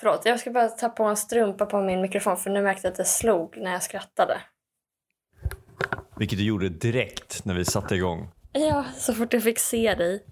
Förlåt, jag ska bara ta på en strumpa på min mikrofon för nu märkte jag att det slog när jag skrattade. Vilket du gjorde direkt när vi satte igång. Ja, så fort jag fick se dig.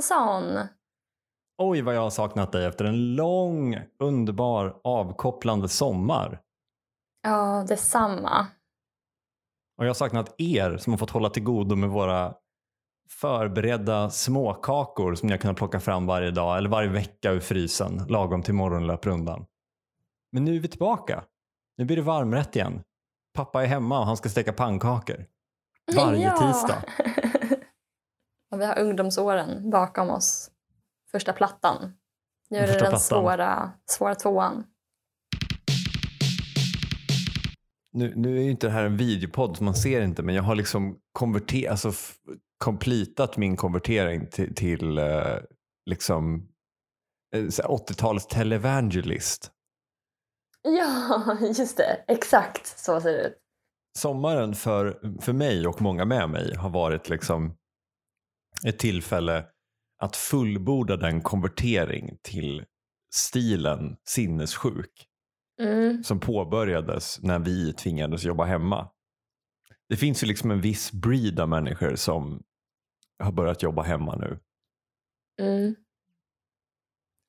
Johansson! Oj vad jag har saknat dig efter en lång, underbar, avkopplande sommar. Ja, detsamma. Och jag har saknat er som har fått hålla till godo med våra förberedda småkakor som ni har kunnat plocka fram varje dag eller varje vecka ur frysen lagom till morgonlöprundan. Men nu är vi tillbaka. Nu blir det varmrätt igen. Pappa är hemma och han ska steka pannkakor. Varje Ja. tisdag. och vi har ungdomsåren bakom oss. Första plattan. Nu är det den svåra, svåra tvåan. Nu, nu är ju inte det här en videopodd man ser inte men jag har liksom konverterat, alltså completat min konvertering till, till eh, liksom eh, här 80-talets televangelist. Ja, just det. Exakt så ser det ut. Sommaren för, för mig och många med mig har varit liksom ett tillfälle att fullborda den konvertering till stilen sinnessjuk Mm. som påbörjades när vi tvingades jobba hemma. Det finns ju liksom en viss breed av människor som har börjat jobba hemma nu. Mm.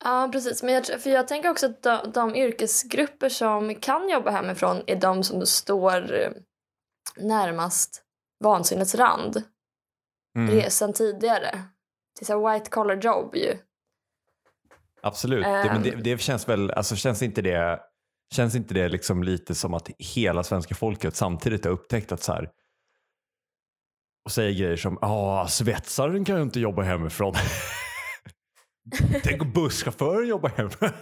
Ja, precis. Men jag, för jag tänker också att de, de yrkesgrupper som kan jobba hemifrån är de som står eh, närmast vansinnets rand Mm. resan tidigare. Det är så white collar jobb ju. Absolut, det, men det, det känns väl, alltså känns inte det, känns inte det liksom lite som att hela svenska folket samtidigt har upptäckt att så här och säger grejer som ja, svetsaren kan ju inte jobba hemifrån. Tänk om busschauffören jobbar hemifrån.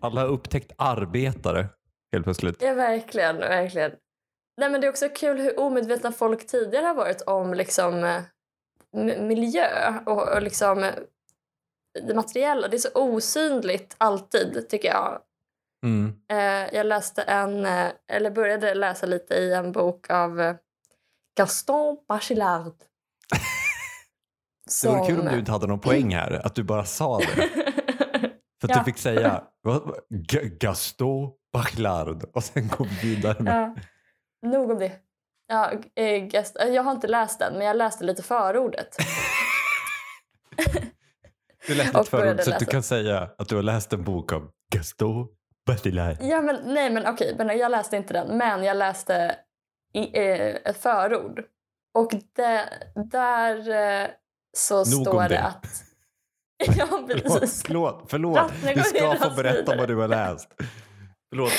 Alla har upptäckt arbetare helt plötsligt. ja, verkligen, verkligen. Nej, men det är också kul hur omedvetna folk tidigare har varit om liksom, eh, miljö och, och liksom, eh, det materiella. Det är så osynligt alltid, tycker jag. Mm. Eh, jag läste en, eller började läsa lite i en bok av Gaston Bachelard. Det vore kul om du inte hade någon poäng här, att du bara sa det. För att Ja. du fick säga Gaston Bachelard och sen gå vidare med ja, nog om det. Ja, eh, Gast- eh, jag har inte läst den, men jag läste lite förordet. Du läste ett förord så att du kan säga att du har läst en bok av Gaston Bachelard. Ja, men, nej, men okej, men jag läste inte den, men jag läste i, eh, ett förord. Och det, där eh, så Nog står det det. att... Ja, precis. förlåt, förlåt. Du ska få berätta vad du har läst. Förlåt.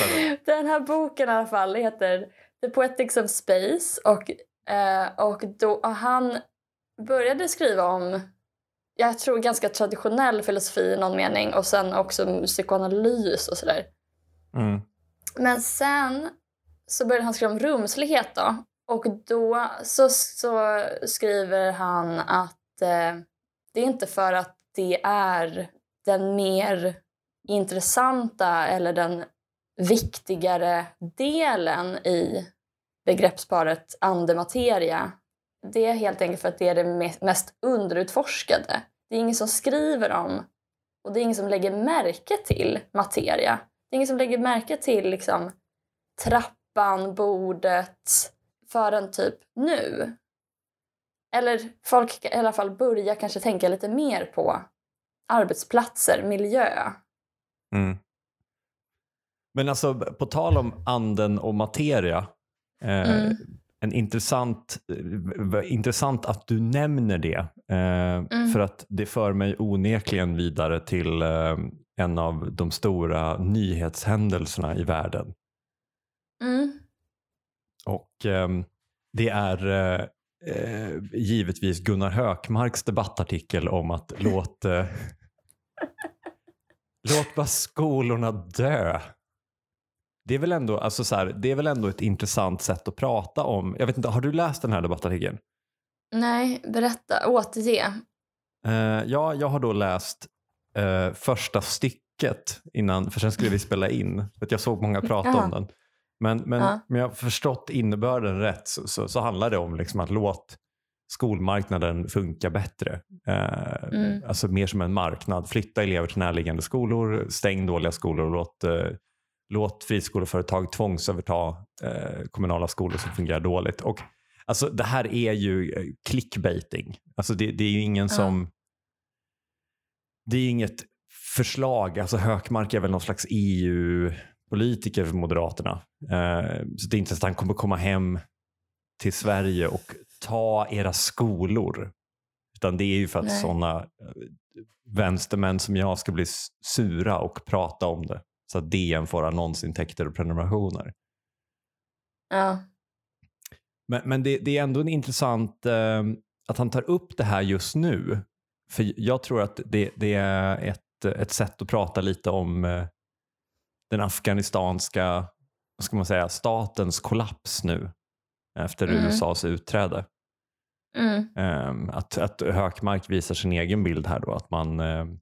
Den här boken i alla fall heter The Poetics of Space och, eh, och, då, och han började skriva om, jag tror ganska traditionell filosofi i någon mening och sen också psykoanalys och sådär. Mm. Men sen så började han skriva om rumslighet då och då så, så skriver han att eh, det är inte för att det är den mer intressanta eller den viktigare delen i begreppsparet andemateria. Det är helt enkelt för att det är det mest underutforskade. Det är ingen som skriver om och det är ingen som lägger märke till materia. Det är ingen som lägger märke till liksom, trappan, bordet förrän typ nu. Eller folk i alla fall börjar kanske tänka lite mer på arbetsplatser, miljö. Mm. Men alltså på tal om anden och materia. Eh, Mm. en intressant, eh, intressant att du nämner det. Eh, Mm. För att det för mig onekligen vidare till eh, en av de stora nyhetshändelserna i världen. Mm. Och ehm, det är eh, eh, givetvis Gunnar Hökmarks debattartikel om att låt, låt bara skolorna dö. Det är, väl ändå, alltså så här, det är väl ändå ett intressant sätt att prata om. Jag vet inte, har du läst den här debattartikeln? Nej, berätta. Återge. Eh, ja, jag har då läst eh, första stycket innan, för sen skulle vi spela in. För jag såg många prata om den. Men, men, Ja. men jag har förstått innebörden rätt så, så, så handlar det om liksom att låt skolmarknaden funka bättre. Eh, Mm. Alltså mer som en marknad. Flytta elever till närliggande skolor, stäng dåliga skolor och låt, eh, låt friskoleföretag tvångsöverta eh, kommunala skolor som fungerar dåligt. Och, alltså, det här är ju eh, clickbaiting. Alltså, det, det är ju ingen som... Det är inget förslag. Alltså Hökmark är väl någon slags EU-politiker för Moderaterna. Eh, så det är inte så att han kommer komma hem till Sverige och ta era skolor. Utan det är ju för att sådana eh, vänstermän som jag ska bli sura och prata om det. Så att DN får annonsintäkter och prenumerationer. Ja. Men, men det, det är ändå en intressant eh, att han tar upp det här just nu. För jag tror att det, det är ett, ett sätt att prata lite om eh, den afghanistanska vad ska man säga, statens kollaps nu efter Mm. USAs utträde. Mm. Ehm, att, att Hökmark visar sin egen bild här då. Att man, ehm,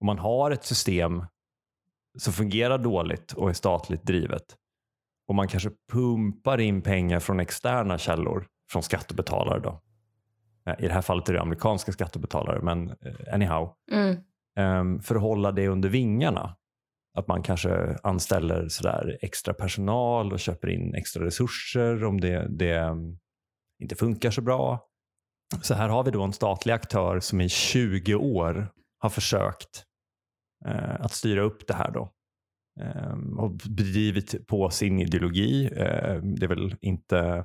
om man har ett system som fungerar dåligt och är statligt drivet och man kanske pumpar in pengar från externa källor, från skattebetalare då. Eh, I det här fallet är det amerikanska skattebetalare, men eh, anyhow. Mm. Ehm, för att hålla det under vingarna. Att man kanske anställer sådär extra personal och köper in extra resurser om det, det mm, inte funkar så bra. Så här har vi då en statlig aktör som i 20 år har försökt att styra upp det här då. Ehm, och bedrivit på sin ideologi. Ehm, det är väl inte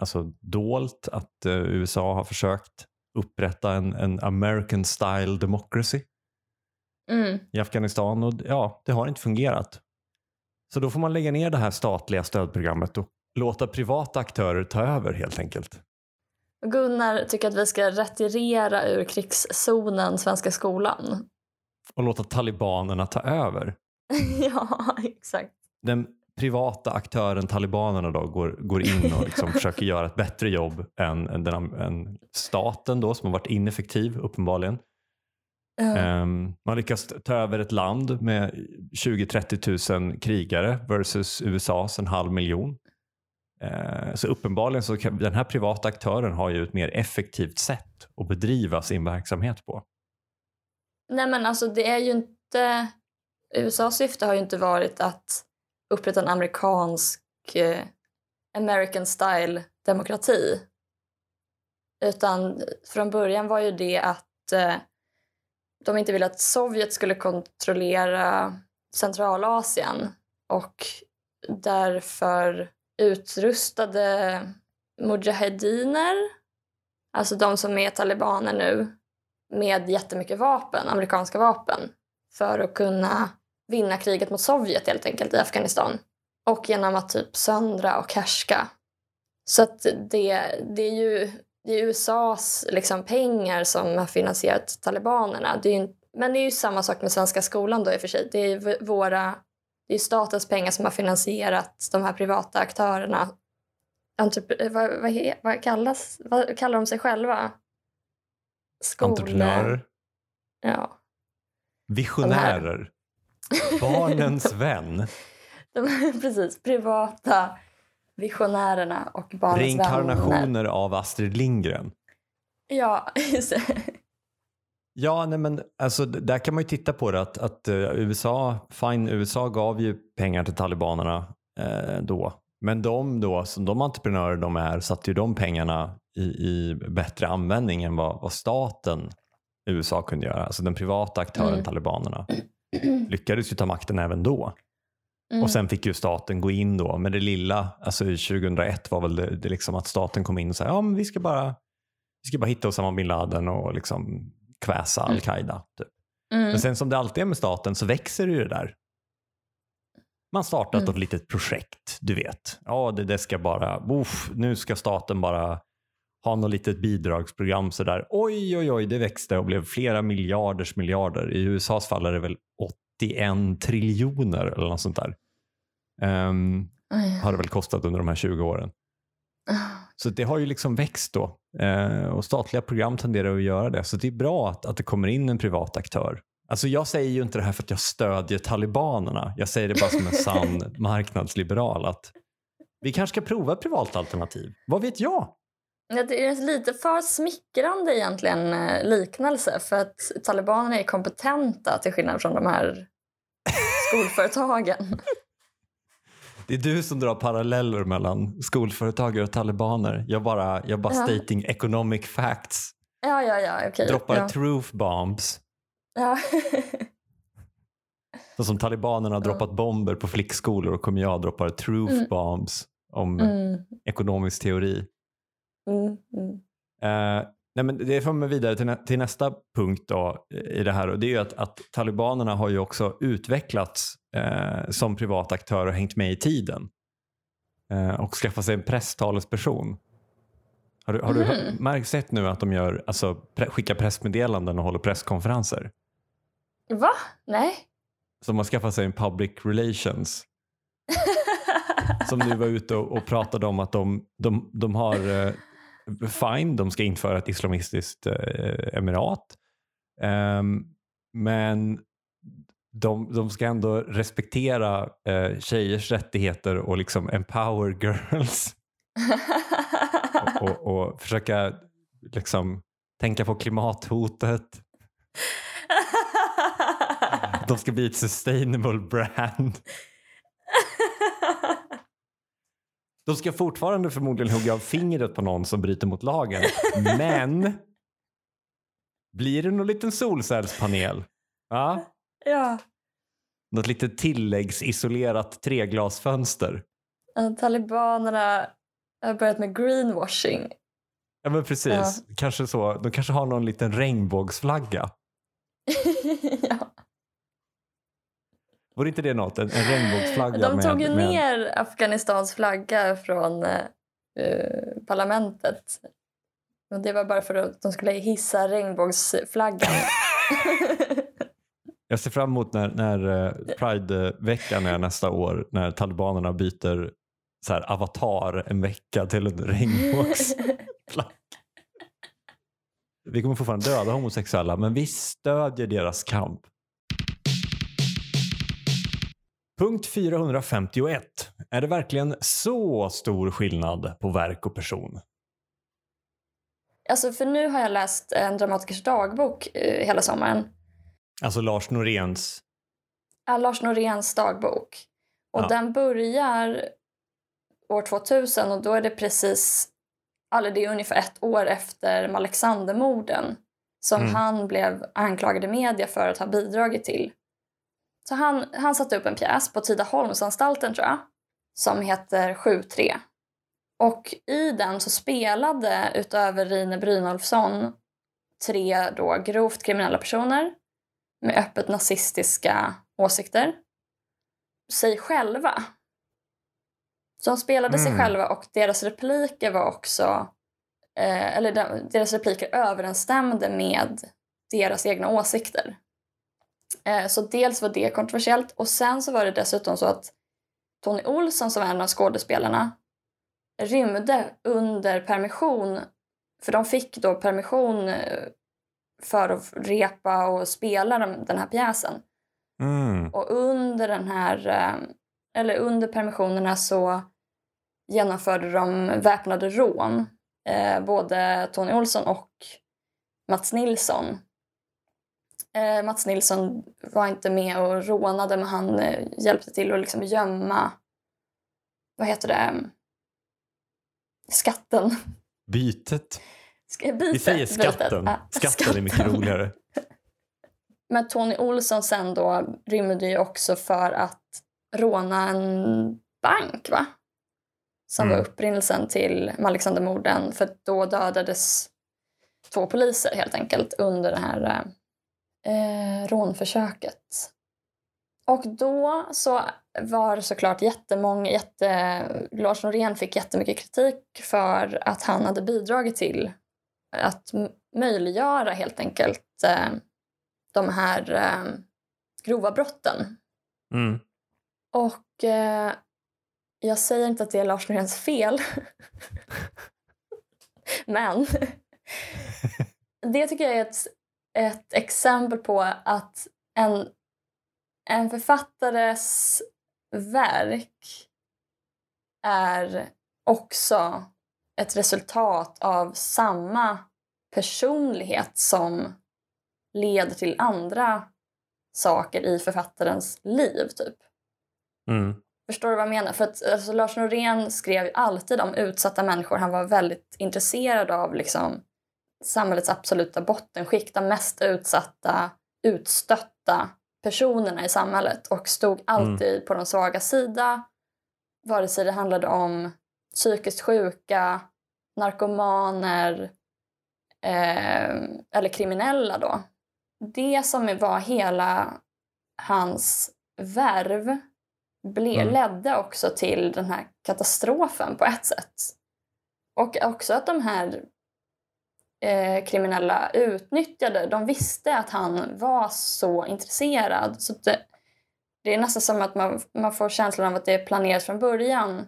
alltså, dolt att eh, USA har försökt upprätta en, en American style democracy Mm. i Afghanistan och ja, det har inte fungerat. Så då får man lägga ner det här statliga stödprogrammet och låta privata aktörer ta över helt enkelt. Gunnar tycker att vi ska retirera ur krigszonen Svenska skolan. Och låta talibanerna ta över. ja, exakt. Den privata aktören talibanerna då går, går in och liksom försöker göra ett bättre jobb än, än, den, än staten då som har varit ineffektiv uppenbarligen. Ehm, man lyckas ta över ett land med 20-30 000 krigare versus USAs en halv miljon. Eh, så uppenbarligen så kan, den här privata aktören har ju ett mer effektivt sätt att bedriva sin verksamhet på. Nej men alltså det är ju inte... USAs syfte har ju inte varit att upprätta en amerikansk eh, American style demokrati. Utan från början var ju det att eh, de inte ville att Sovjet skulle kontrollera Centralasien och därför utrustade mujahediner, alltså de som är talibaner nu, med jättemycket vapen, amerikanska vapen, för att kunna vinna kriget mot Sovjet helt enkelt i Afghanistan. Och genom att typ söndra och härska. Så att det, det är ju det är USAs liksom pengar som har finansierat talibanerna. Det är ju, men det är ju samma sak med svenska skolan då i och för sig. Det är våra, det är statens pengar som har finansierat de här privata aktörerna. Entrep- vad, vad, vad, kallas, vad kallar de sig själva? Skol- Entreprenörer, Ja. visionärer, barnens vän, De, precis, privata visionärerna och barnens vänner. reinkarnationer av Astrid Lindgren. Ja, just det. Ja, nej men alltså, där kan man ju titta på det att, att eh, USA, fine, USA gav ju pengar till talibanerna eh, då. Men de då, som de entreprenörer de är, satte ju de pengarna i, i bättre användning än vad, vad staten USA kunde göra. Alltså den privata aktören Mm. talibanerna lyckades ju ta makten även då. Mm. Och sen fick ju staten gå in då. Men det lilla, alltså i 2001 var väl det, det liksom att staten kom in och sa ja men vi ska bara, vi ska bara hitta Osama bin Laden och liksom kväsa Mm. al-Qaida. Typ. Mm. Men sen som det alltid är med staten så växer ju det där. Man startat Mm. ett litet projekt, du vet. Ja, det, det ska bara, uff, nu ska staten bara ha något litet bidragsprogram sådär. Oj, oj, oj, det växte och blev flera miljarders miljarder. I USAs fall är det väl 81 triljoner eller något sånt där. Oj. har det väl kostat under de här 20 åren. Så det har ju liksom växt då eh, och statliga program tenderar att göra det. Så det är bra att, att det kommer in en privat aktör. Alltså jag säger ju inte det här för att jag stödjer talibanerna. Jag säger det bara som en sann marknadsliberal att vi kanske ska prova ett privat alternativ. Vad vet jag? Det är lite för smickrande egentligen eh, liknelse för att talibanerna är kompetenta till skillnad från de här skolföretagen. Det är du som drar paralleller mellan skolföretagare och talibaner. Jag bara, jag bara Ja. stating economic facts. Ja, ja, ja, okej. Droppar ja. truth bombs. Ja. Så som talibanerna har droppat bomber på flickskolor och kommer jag droppar truth Mm. bombs om Mm, ekonomisk teori. Mm, mm. Eh, nej men det för mig vidare till, nä- till nästa punkt då, i det här och det är ju att, att talibanerna har ju också utvecklats eh, som privat aktör och hängt med i tiden eh, och skaffat sig en presstalesperson. Har du, har du hö- Mhm. märkt sett nu att de gör, alltså, pre- skickar pressmeddelanden och håller presskonferenser? Va? Nej? Så de har skaffat sig en public relations som nu var ute och, och pratade om att de, de, de har eh, fine, de ska införa ett islamistiskt eh, emirat. Ehm, men de, de ska ändå respektera eh, tjejers rättigheter och liksom empower girls och, och, och försöka liksom tänka på klimathotet. De ska bli ett sustainable brand. De ska fortfarande förmodligen hugga av fingret på någon som bryter mot lagen. Men blir det någon liten solcellspanel? Ja, ja. något litet tilläggsisolerat treglasfönster. Ja, Talibanerna har börjat med greenwashing. Ja men precis, kanske så. De kanske har någon liten regnbågsflagga. ja. Vore inte det något? En, en regnbågsflagga De tog ju med... ner Afghanistans flagga från eh, eh, parlamentet. Och det var bara för att de skulle hissa regnbågsflaggan. Jag ser fram emot när, när eh, Pride-veckan är nästa år när talibanerna byter så här, avatar en vecka till en regnbågsflagga. Vi kommer fortfarande döda homosexuella men vi stödjer deras kamp. Punkt 451. Är det verkligen så stor skillnad på verk och person? alltså för nu har jag läst en dramatikers dagbok eh, hela sommaren. Alltså Lars Noréns Ja, Lars Noréns dagbok. Och Ja. den börjar år 2000 och då är det precis, eller det är ungefär ett år efter Alexandermorden som Mm. han blev anklagad i media för att ha bidragit till. Så han, han satte upp en pjäs på Tidaholmsanstalten tror jag, som heter 7-3. Och i den så spelade utöver Rine Brynolfsson tre då grovt kriminella personer med öppet nazistiska åsikter sig själva. Så de spelade sig Mm. själva och deras repliker var också eh, eller de, deras repliker överensstämde med deras egna åsikter. Eh, så dels var det kontroversiellt och sen så var det dessutom så att Tony Olsson som var en av skådespelarna rymde under permission för de fick då permission eh, för att repa och spela den, här pjäsen. Mm. Och under den här, eh, eller under permissionerna så genomförde de väpnade rån. Både Tony Olsson och Mats Nilsson. Eh, Mats Nilsson var inte med och rånade men han eh, hjälpte till att liksom gömma, vad heter det, skatten. Bytet. Ska- Bytet, Vi säger bytet. skatten. Skatten är mycket roligare. Men Tony Olsson sen då rymde ju också för att råna en bank, va? Som Mm. var upprinnelsen till Alexandermorden. För då dödades två poliser helt enkelt under det här eh, rånförsöket. Och då så var det såklart jättemånga, jätte, Lars Norén fick jättemycket kritik för att han hade bidragit till att möjliggöra helt enkelt eh, de här eh, grova brotten. Mm. Och eh, jag säger inte att det är Lars Noréns fel. Men det tycker jag är ett, ett exempel på att en, en författares verk är också ett resultat av samma personlighet som leder till andra saker i författarens liv. typ. Mm. Förstår du vad jag menar? För att, alltså, Lars Norén skrev alltid om utsatta människor. Han var väldigt intresserad av liksom, samhällets absoluta bottenskikt, de mest utsatta, utstötta personerna i samhället och stod alltid mm. på de svaga sida. Vare sig det handlade om psykiskt sjuka, narkomaner eh, eller kriminella då. Det som var hela hans värv ble, mm. ledde också till den här katastrofen på ett sätt. Och också att de här eh, kriminella utnyttjade, de visste att han var så intresserad. Så det, det är nästan som att man, man får känslan av att det är planerat från början.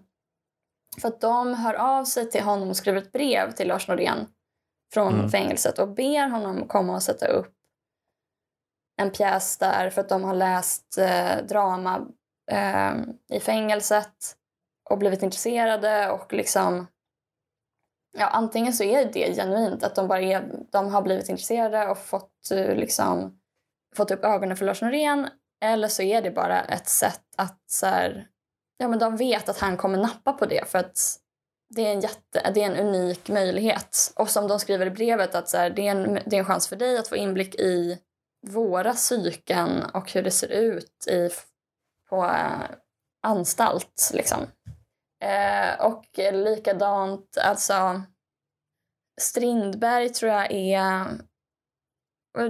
För att de hör av sig till honom och skriver ett brev till Lars Norén från mm. fängelset och ber honom komma och sätta upp en pjäs där för att de har läst eh, drama eh, i fängelset och blivit intresserade och liksom ja, antingen så är det genuint att de bara är, de har blivit intresserade och fått, eh, liksom, fått upp ögonen för Lars Norén eller så är det bara ett sätt att så här, ja, men de vet att han kommer nappa på det för att det är en, jätte, det är en unik möjlighet. Och som de skriver i brevet att så här, det, är en, det är en chans för dig att få inblick i våra psyken och hur det ser ut i på eh, anstalt. Liksom. Eh, och likadant, alltså Strindberg tror jag är...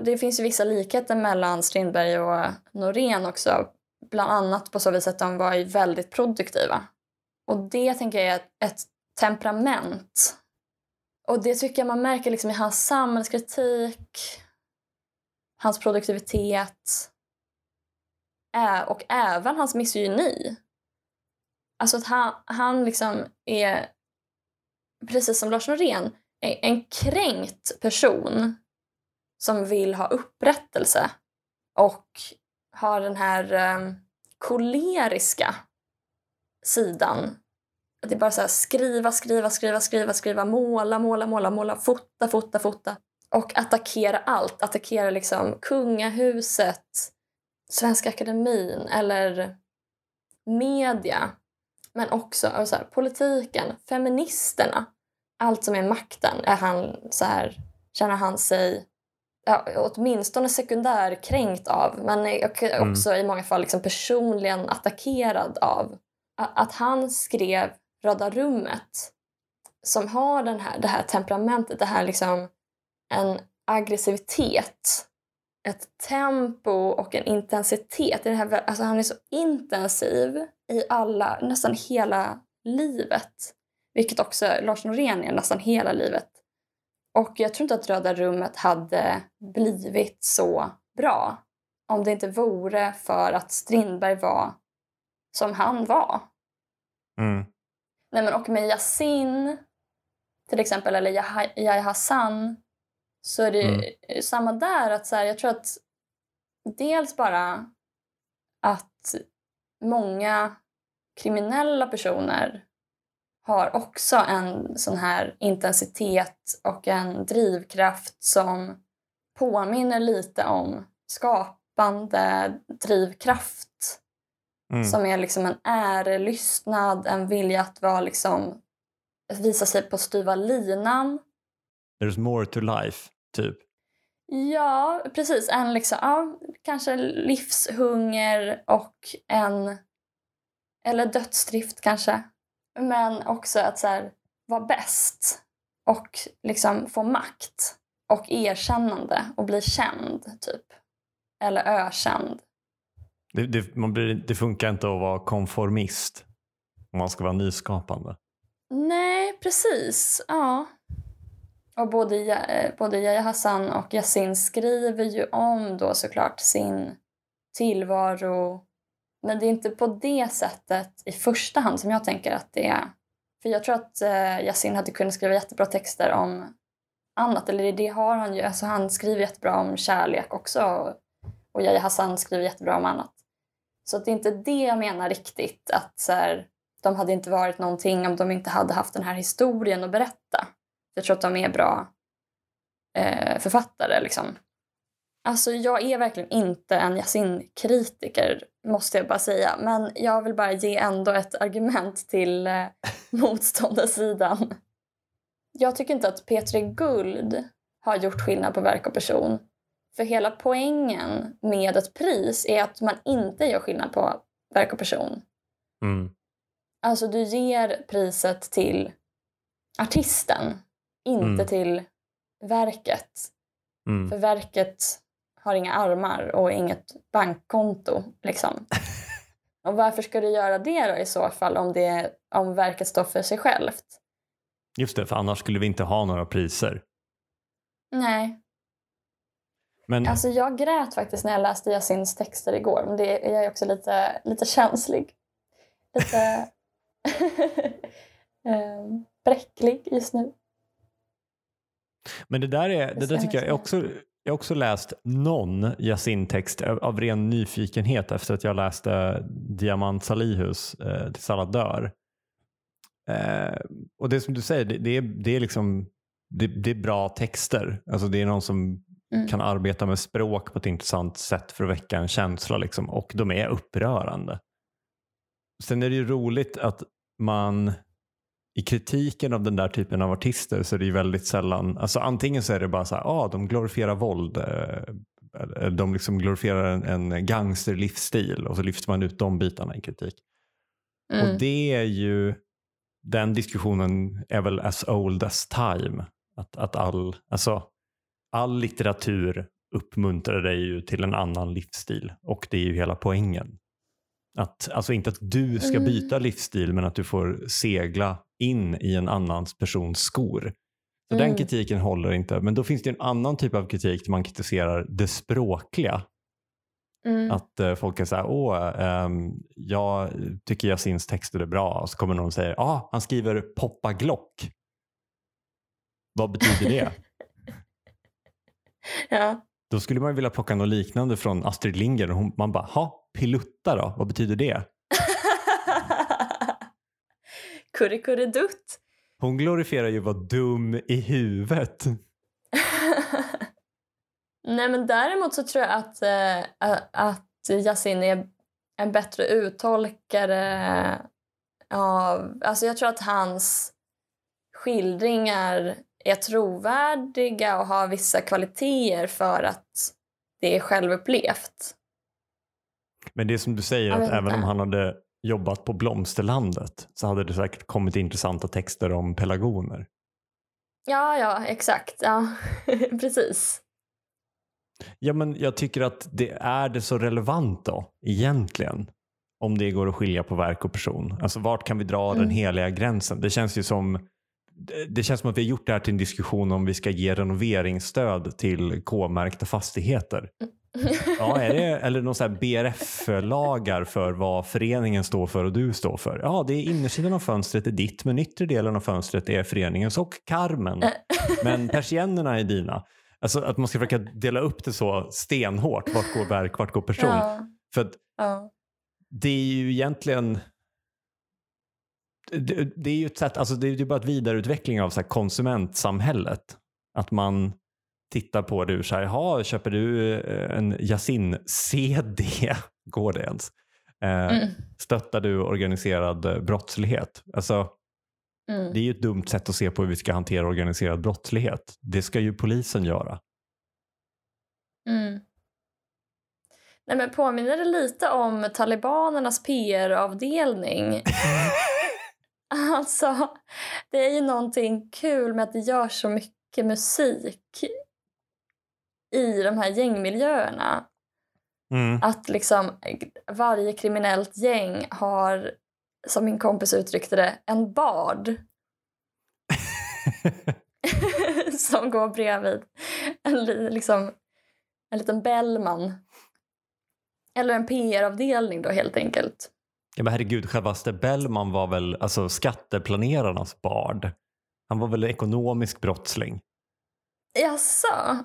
Det finns ju vissa likheter mellan Strindberg och Norén också. Bland annat på så vis att de var väldigt produktiva. Och det tänker jag är ett, ett temperament. Och det tycker jag man märker liksom i hans samhällskritik, hans produktivitet eh, och även hans misogyni. Alltså att han, han liksom är, precis som Lars Norén, en kränkt person som vill ha upprättelse och har den här um, koleriska sidan. Att Det är bara så här, skriva, skriva, skriva, skriva, skriva, måla, måla, måla, måla, fota, fota, fota. Och attackera allt. Attackera liksom kungahuset, Svenska Akademin eller media. Men också alltså här, politiken, feministerna. Allt som är makten är han, så här, känner han sig ja, åtminstone sekundärkränkt av men mm. också mm. i många fall liksom personligen attackerad av. Att han skrev Röda rummet som har den här, det här temperamentet, det här liksom en aggressivitet ett tempo och en intensitet. Det här, alltså han är så intensiv i alla, nästan hela livet. Vilket också Lars Norén är nästan hela livet. Och jag tror inte att Röda rummet hade blivit så bra om det inte vore för att Strindberg var som han var. Mm. Nej, men och med Yasin till exempel, eller Yahya Hassan så är det mm. samma där. att så här, Jag tror att dels bara att många kriminella personer har också en sån här intensitet och en drivkraft som påminner lite om skapande drivkraft. Mm. Som är liksom en ärelystnad, en vilja att vara liksom, visa sig på styva linan There's more to life, typ. Ja, precis. En liksom, ja, kanske livshunger och en... Eller dödsdrift kanske. Men också att så här, vara bäst och liksom få makt och erkännande och bli känd, typ. Eller ökänd. Det, det, man blir, det funkar inte att vara konformist om man ska vara nyskapande. Nej, precis. Ja. Och både, eh, både Yahya Hassan och Yasin skriver ju om då såklart sin tillvaro. Men det är inte på det sättet i första hand som jag tänker att det är. För jag tror att eh, Yasin hade kunnat skriva jättebra texter om annat. Eller det har han ju. Alltså han skriver jättebra om kärlek också. Och Yahya Hassan skriver jättebra om annat. Så att det är inte det jag menar riktigt. Att så här, de hade inte varit någonting om de inte hade haft den här historien att berätta. Jag tror att de är bra eh, författare. Liksom. Alltså, jag är verkligen inte en Yasin-kritiker, måste jag bara säga. Men jag vill bara ge ändå ett argument till eh, motståndarsidan. Jag tycker inte att Petri Guld har gjort skillnad på verk och person. För hela poängen med ett pris är att man inte gör skillnad på verk och person. Mm. Alltså du ger priset till artisten, inte Mm. till verket. Mm. För verket har inga armar och inget bankkonto. Liksom. och varför ska du göra det då i så fall om, det, om verket står för sig självt? Just det, för annars skulle vi inte ha några priser. Nej, Men alltså jag grät faktiskt när jag läste Yasins texter igår. Men det är jag är också lite, lite känslig. Lite eh, bräcklig just nu. Men det där, är, det där tycker jag, jag, också, jag har också läst någon Yasin-text av ren nyfikenhet efter att jag läste Diamant Salihus eh, Tills alla dör. Eh, och det som du säger, det, det, är, det är liksom det, det är bra texter. Alltså det är någon som Mm. kan arbeta med språk på ett intressant sätt för att väcka en känsla liksom, och de är upprörande. Sen är det ju roligt att man i kritiken av den där typen av artister så är det ju väldigt sällan, alltså antingen så är det bara så här, ah, de glorifierar våld, eh, eller de liksom glorifierar en, en gangsterlivsstil och så lyfter man ut de bitarna i kritik. Mm. Och det är ju, den diskussionen är väl as old as time. Att, att all, alltså, all litteratur uppmuntrar dig ju till en annan livsstil och det är ju hela poängen. Att, alltså inte att du ska Mm. byta livsstil men att du får segla in i en annan persons skor. Så den Mm. kritiken håller inte. Men då finns det en annan typ av kritik där man kritiserar det språkliga. Mm. Att eh, folk är så här, åh, ehm, jag tycker Yasins texter är bra. Och så kommer någon och säger, ah, han skriver poppa Glock. Vad betyder det? Ja. Då skulle man vilja plocka något liknande från Astrid Lindgren. Och hon, man bara, ha, pilutta då? Vad betyder det? Kurrekurredutt. Hon glorifierar ju att vara dum i huvudet. Nej, men däremot så tror jag att, eh, att Yasin är en bättre uttolkare av... Alltså jag tror att hans skildringar är trovärdiga och har vissa kvaliteter för att det är självupplevt. Men det är som du säger, att även om han hade jobbat på Blomsterlandet så hade det säkert kommit intressanta texter om pelargoner. Ja, ja, exakt. Ja, precis. Ja, men jag tycker att det är det så relevant då, egentligen? Om det går att skilja på verk och person. Alltså vart kan vi dra den Mm. heliga gränsen? Det känns ju som det- känns som att vi har gjort det här till en diskussion om vi ska ge renoveringsstöd till K-märkta fastigheter. Ja, är det, eller någon sån här BRF-lagar för vad föreningen står för och du står för. Ja, det är innersidan av fönstret är ditt, men yttre delen av fönstret är föreningens och karmen. Men persiennerna är dina. Alltså att man ska försöka dela upp det så stenhårt. Vart går verk, vart går person? Ja, För att ja. det är ju egentligen det, det är ju ett sätt, alltså det är ju bara ett vidareutveckling av så konsumentsamhället. Att man tittar på det ur så här, jaha, köper du eh, en Yasin-CD? Går det ens? Eh, Mm. Stöttar du organiserad eh, brottslighet? Alltså, Mm. det är ju ett dumt sätt att se på hur vi ska hantera organiserad brottslighet. Det ska ju polisen göra. Mm. Nej, men påminner det lite om talibanernas PR-avdelning? alltså, det är ju någonting kul med att det görs så mycket musik i de här gängmiljöerna. Mm. Att liksom varje kriminellt gäng har, som min kompis uttryckte det, en bard som går bredvid en, li- liksom, en liten Bellman. Eller en PR-avdelning då helt enkelt. Ja, men herregud, självaste Bellman var väl alltså, skatteplanerarnas bard. Han var väl ekonomisk brottsling. Jaså?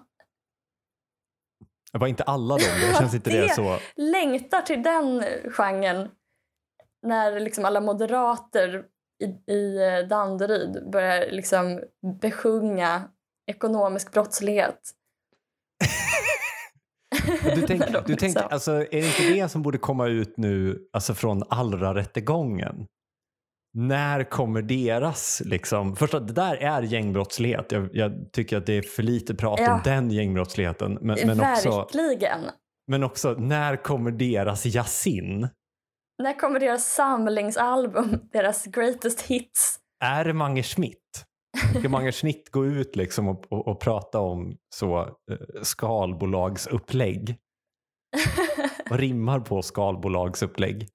Det var inte alla de, det känns inte det, Det- så. Längtar till den genren när liksom alla moderater i, i eh, Danderyd börjar liksom besjunga ekonomisk brottslighet. Du tänk, När de du alltså, är det inte det som borde komma ut nu alltså från Allra-rättegången? När kommer deras, liksom, först att det där är gängbrottslighet. Jag, jag tycker att det är för lite prat Ja. om den gängbrottsligheten. Men, men, också, Verkligen. men också, när kommer deras Yasin? När kommer deras samlingsalbum, deras greatest hits? Är det Mange Schmidt? Ska Mange Schmidt gå ut liksom och, och, och prata om så eh, skalbolagsupplägg? Vad rimmar på skalbolagsupplägg?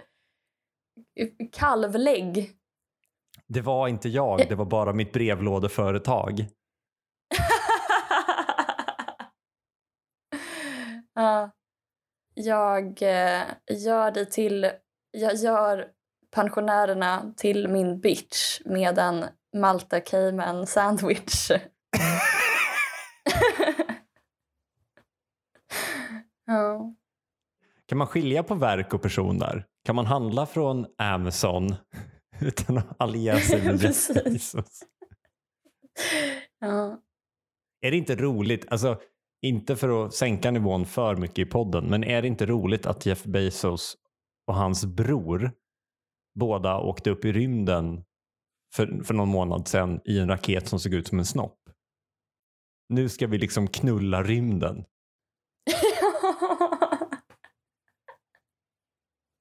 Kalvlägg. Det var inte jag, det var bara mitt brevlådeföretag. Ja. jag eh, gör dig till... Jag gör pensionärerna till min bitch med en Malta Cayman sandwich. ja. Kan man skilja på verk och person där? Kan man handla från Amazon utan att alliera sig med. Bezos? Ja. Är det inte roligt, alltså inte för att sänka nivån för mycket i podden, men är det inte roligt att Jeff Bezos och hans bror båda åkte upp i rymden för, för någon månad sedan i en raket som såg ut som en snopp? Nu ska vi liksom knulla rymden.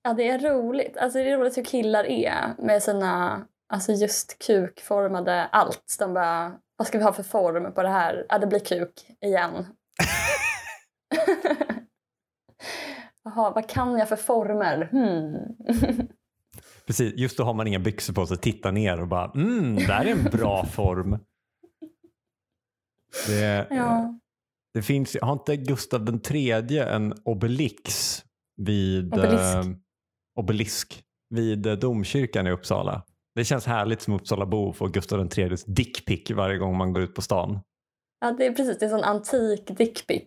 Ja, det är roligt. Alltså, det är roligt hur killar är med sina alltså just kukformade allt. De bara, vad ska vi ha för form på det här? Ja, det blir kuk igen. Jaha, vad kan jag för former? Hmm. Precis, just då har man inga byxor på sig, tittar ner och bara mm, där är en bra form. Det, ja. det finns, har inte Gustav den tredje en obelix vid Obelisk. Obelisk vid eh, domkyrkan i Uppsala? Det känns härligt som Uppsalabo att få Gustav tredjes dickpick varje gång man går ut på stan. ja, det är precis. Det är en sån antik dickpic.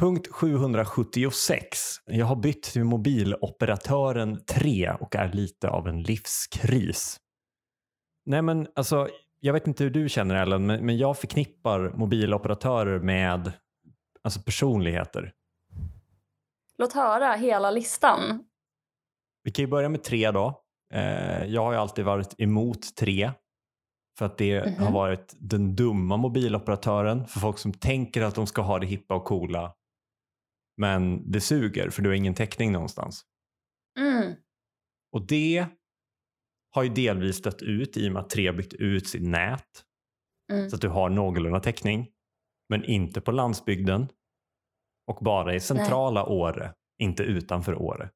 Punkt 776. Jag har bytt till mobiloperatören 3 och är lite av en livskris. Nej men alltså, jag vet inte hur du känner Ellen, men, men jag förknippar mobiloperatörer med alltså personligheter. Låt höra hela listan. Vi kan ju börja med 3 då. Eh, jag har ju alltid varit emot 3 för att det Mhm. har varit den dumma mobiloperatören för folk som tänker att de ska ha det hippa och coola. Men det suger för du har ingen täckning någonstans. Mm. Och det har ju delvis stött ut i och med att 3 byggt ut sitt nät Mm. så att du har någorlunda täckning. Men inte på landsbygden och bara i centrala Åre, inte utanför Åre.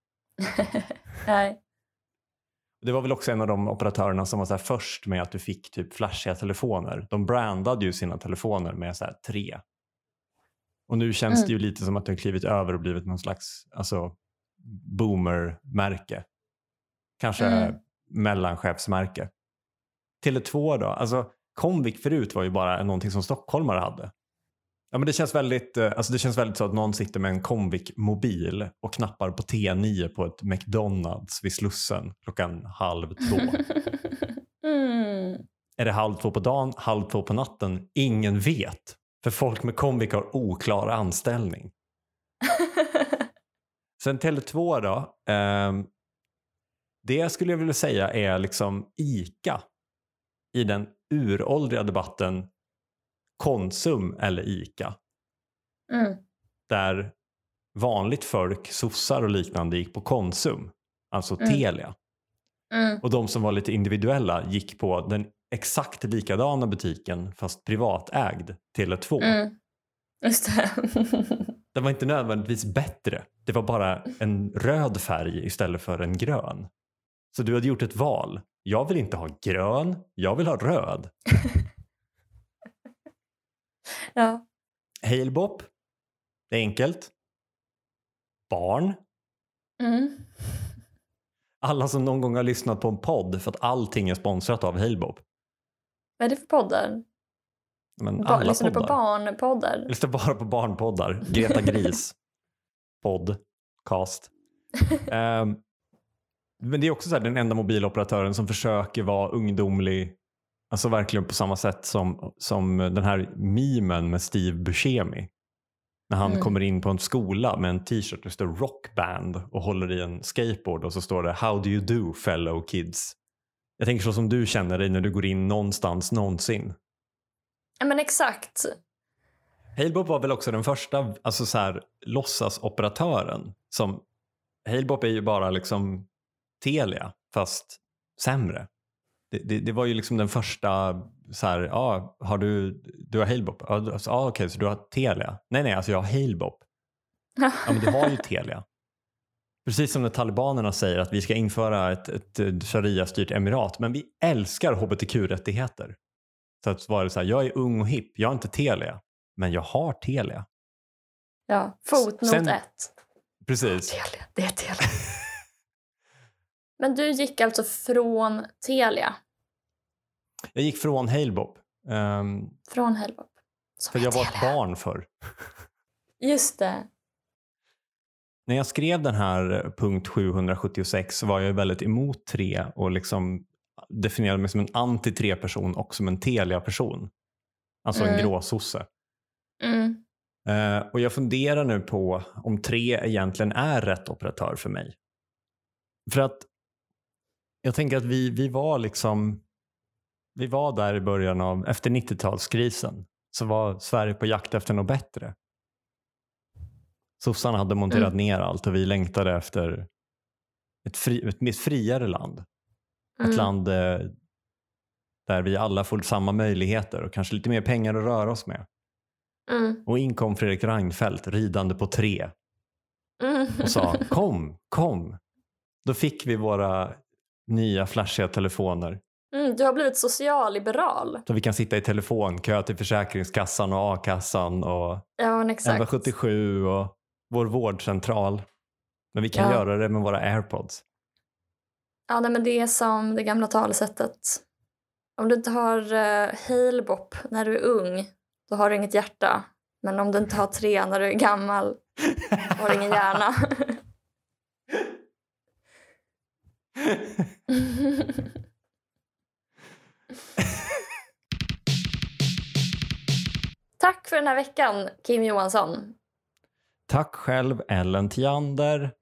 Nej. Det var väl också en av de operatörerna som var så först med att du fick typ flashiga telefoner. De brandade ju sina telefoner med så här 3. Och nu känns Mm. det ju lite som att har klivit över och blivit någon slags alltså, boomer-märke. Kanske Mm. mellanchefsmärke. Tele2 då? Alltså Comvik förut var ju bara någonting som stockholmare hade. Ja, men det, känns väldigt, eh, alltså det känns väldigt så att någon sitter med en Comvik-mobil och knappar på T9 på ett McDonalds vid Slussen klockan halv två. mm. Är det halv två på dagen, halv två på natten? Ingen vet. För folk med Comvik har oklar anställning. Sen Tele2 då. ehm, det skulle jag vilja säga är liksom ICA i den uråldriga debatten Konsum eller ICA. mm. Där vanligt folk, sossar och liknande gick på Konsum, alltså Mm. Telia. Mm. Och de som var lite individuella gick på den exakt likadana butiken fast privatägd, Tele2. Mm. Just det. Den var inte nödvändigtvis bättre. Det var bara en röd färg istället för en grön. Så du hade gjort ett val. Jag vill inte ha grön, jag vill ha röd. ja. Halebop. Det är enkelt. Barn. Mm. Alla som någon gång har lyssnat på en podd för att allting är sponsrat av Halebop. Vad är det för poddar? Men alla lyssnar du på poddar. barnpoddar? Jag lyssnar bara på barnpoddar. Greta Gris. Podcast. Ehm, men det är också så här, den enda mobiloperatören som försöker vara ungdomlig. Alltså verkligen på samma sätt som, som den här memen med Steve Buscemi. När han Mm. kommer in på en skola med en t-shirt där det står rockband och håller i en skateboard och så står det How do you do fellow kids? Jag tänker så som du känner dig när du går in någonstans någonsin. Ja men exakt. Halebop var väl också den första alltså så här, låtsasoperatören. Som, Halebop är ju bara liksom Telia fast sämre. Det, det, det var ju liksom den första så här, ja, har du, du har Halebop? Ja, du- alltså, ja, okej, så du har Telia? Nej, nej, alltså jag har Halebop. Ja, men du har ju Telia. Precis som när talibanerna säger att vi ska införa ett, ett, ett sharia-styrt emirat, men vi älskar hbtq-rättigheter. Så att var det så här, jag är ung och hipp, jag har inte Telia, men jag har Telia. Ja, fotnot ett. Precis. Telia, det är Telia. Men du gick alltså från Telia, Jag gick från Halebop, ehm, från Halebop. Som för jag var ett barn för. Just det. När jag skrev den här eh, punkt 776 så var jag väldigt emot tre och liksom definierade mig som en anti-tre-person och som en Telia-person. Alltså en Mm. gråsosse. Mm. Eh, och jag funderar nu på om tre egentligen är rätt operatör för mig. För att jag tänker att vi, vi var liksom vi var där i början av, efter 90-talskrisen så var Sverige på jakt efter något bättre. Sossarna hade monterat Mm. ner allt och vi längtade efter ett, fri, ett mer friare land. Ett Mm. land eh, där vi alla får samma möjligheter och kanske lite mer pengar att röra oss med. Mm. Och in kom Fredrik Reinfeldt ridande på tre Mm. och sa kom, kom. Då fick vi våra nya flashiga telefoner. Mm, du har blivit socialliberal. Så vi kan sitta i telefonkö till Försäkringskassan och a-kassan och Ja, exakt. 1177 och vår vårdcentral. Men vi kan Ja. göra det med våra airpods. Ja, nej, men det är som det gamla talesättet. Om du inte har uh, Halebop när du är ung, då har du inget hjärta. Men om du inte har tre när du är gammal, då har du ingen hjärna. Tack för den här veckan, Kim Johansson. Tack själv Ellen Tiander.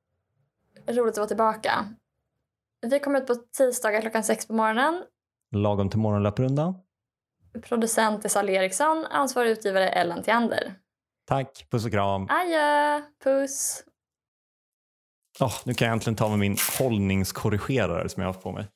Roligt att vara tillbaka. Vi kommer ut på tisdagar klockan sex på morgonen. Lagom till morgonlöprundan. Producent är Sally Eriksson, ansvarig utgivare Ellen Tiander. Tack, puss och kram. Adjö, puss. Oh, nu kan jag äntligen ta med min hållningskorrigerare som jag har haft på mig.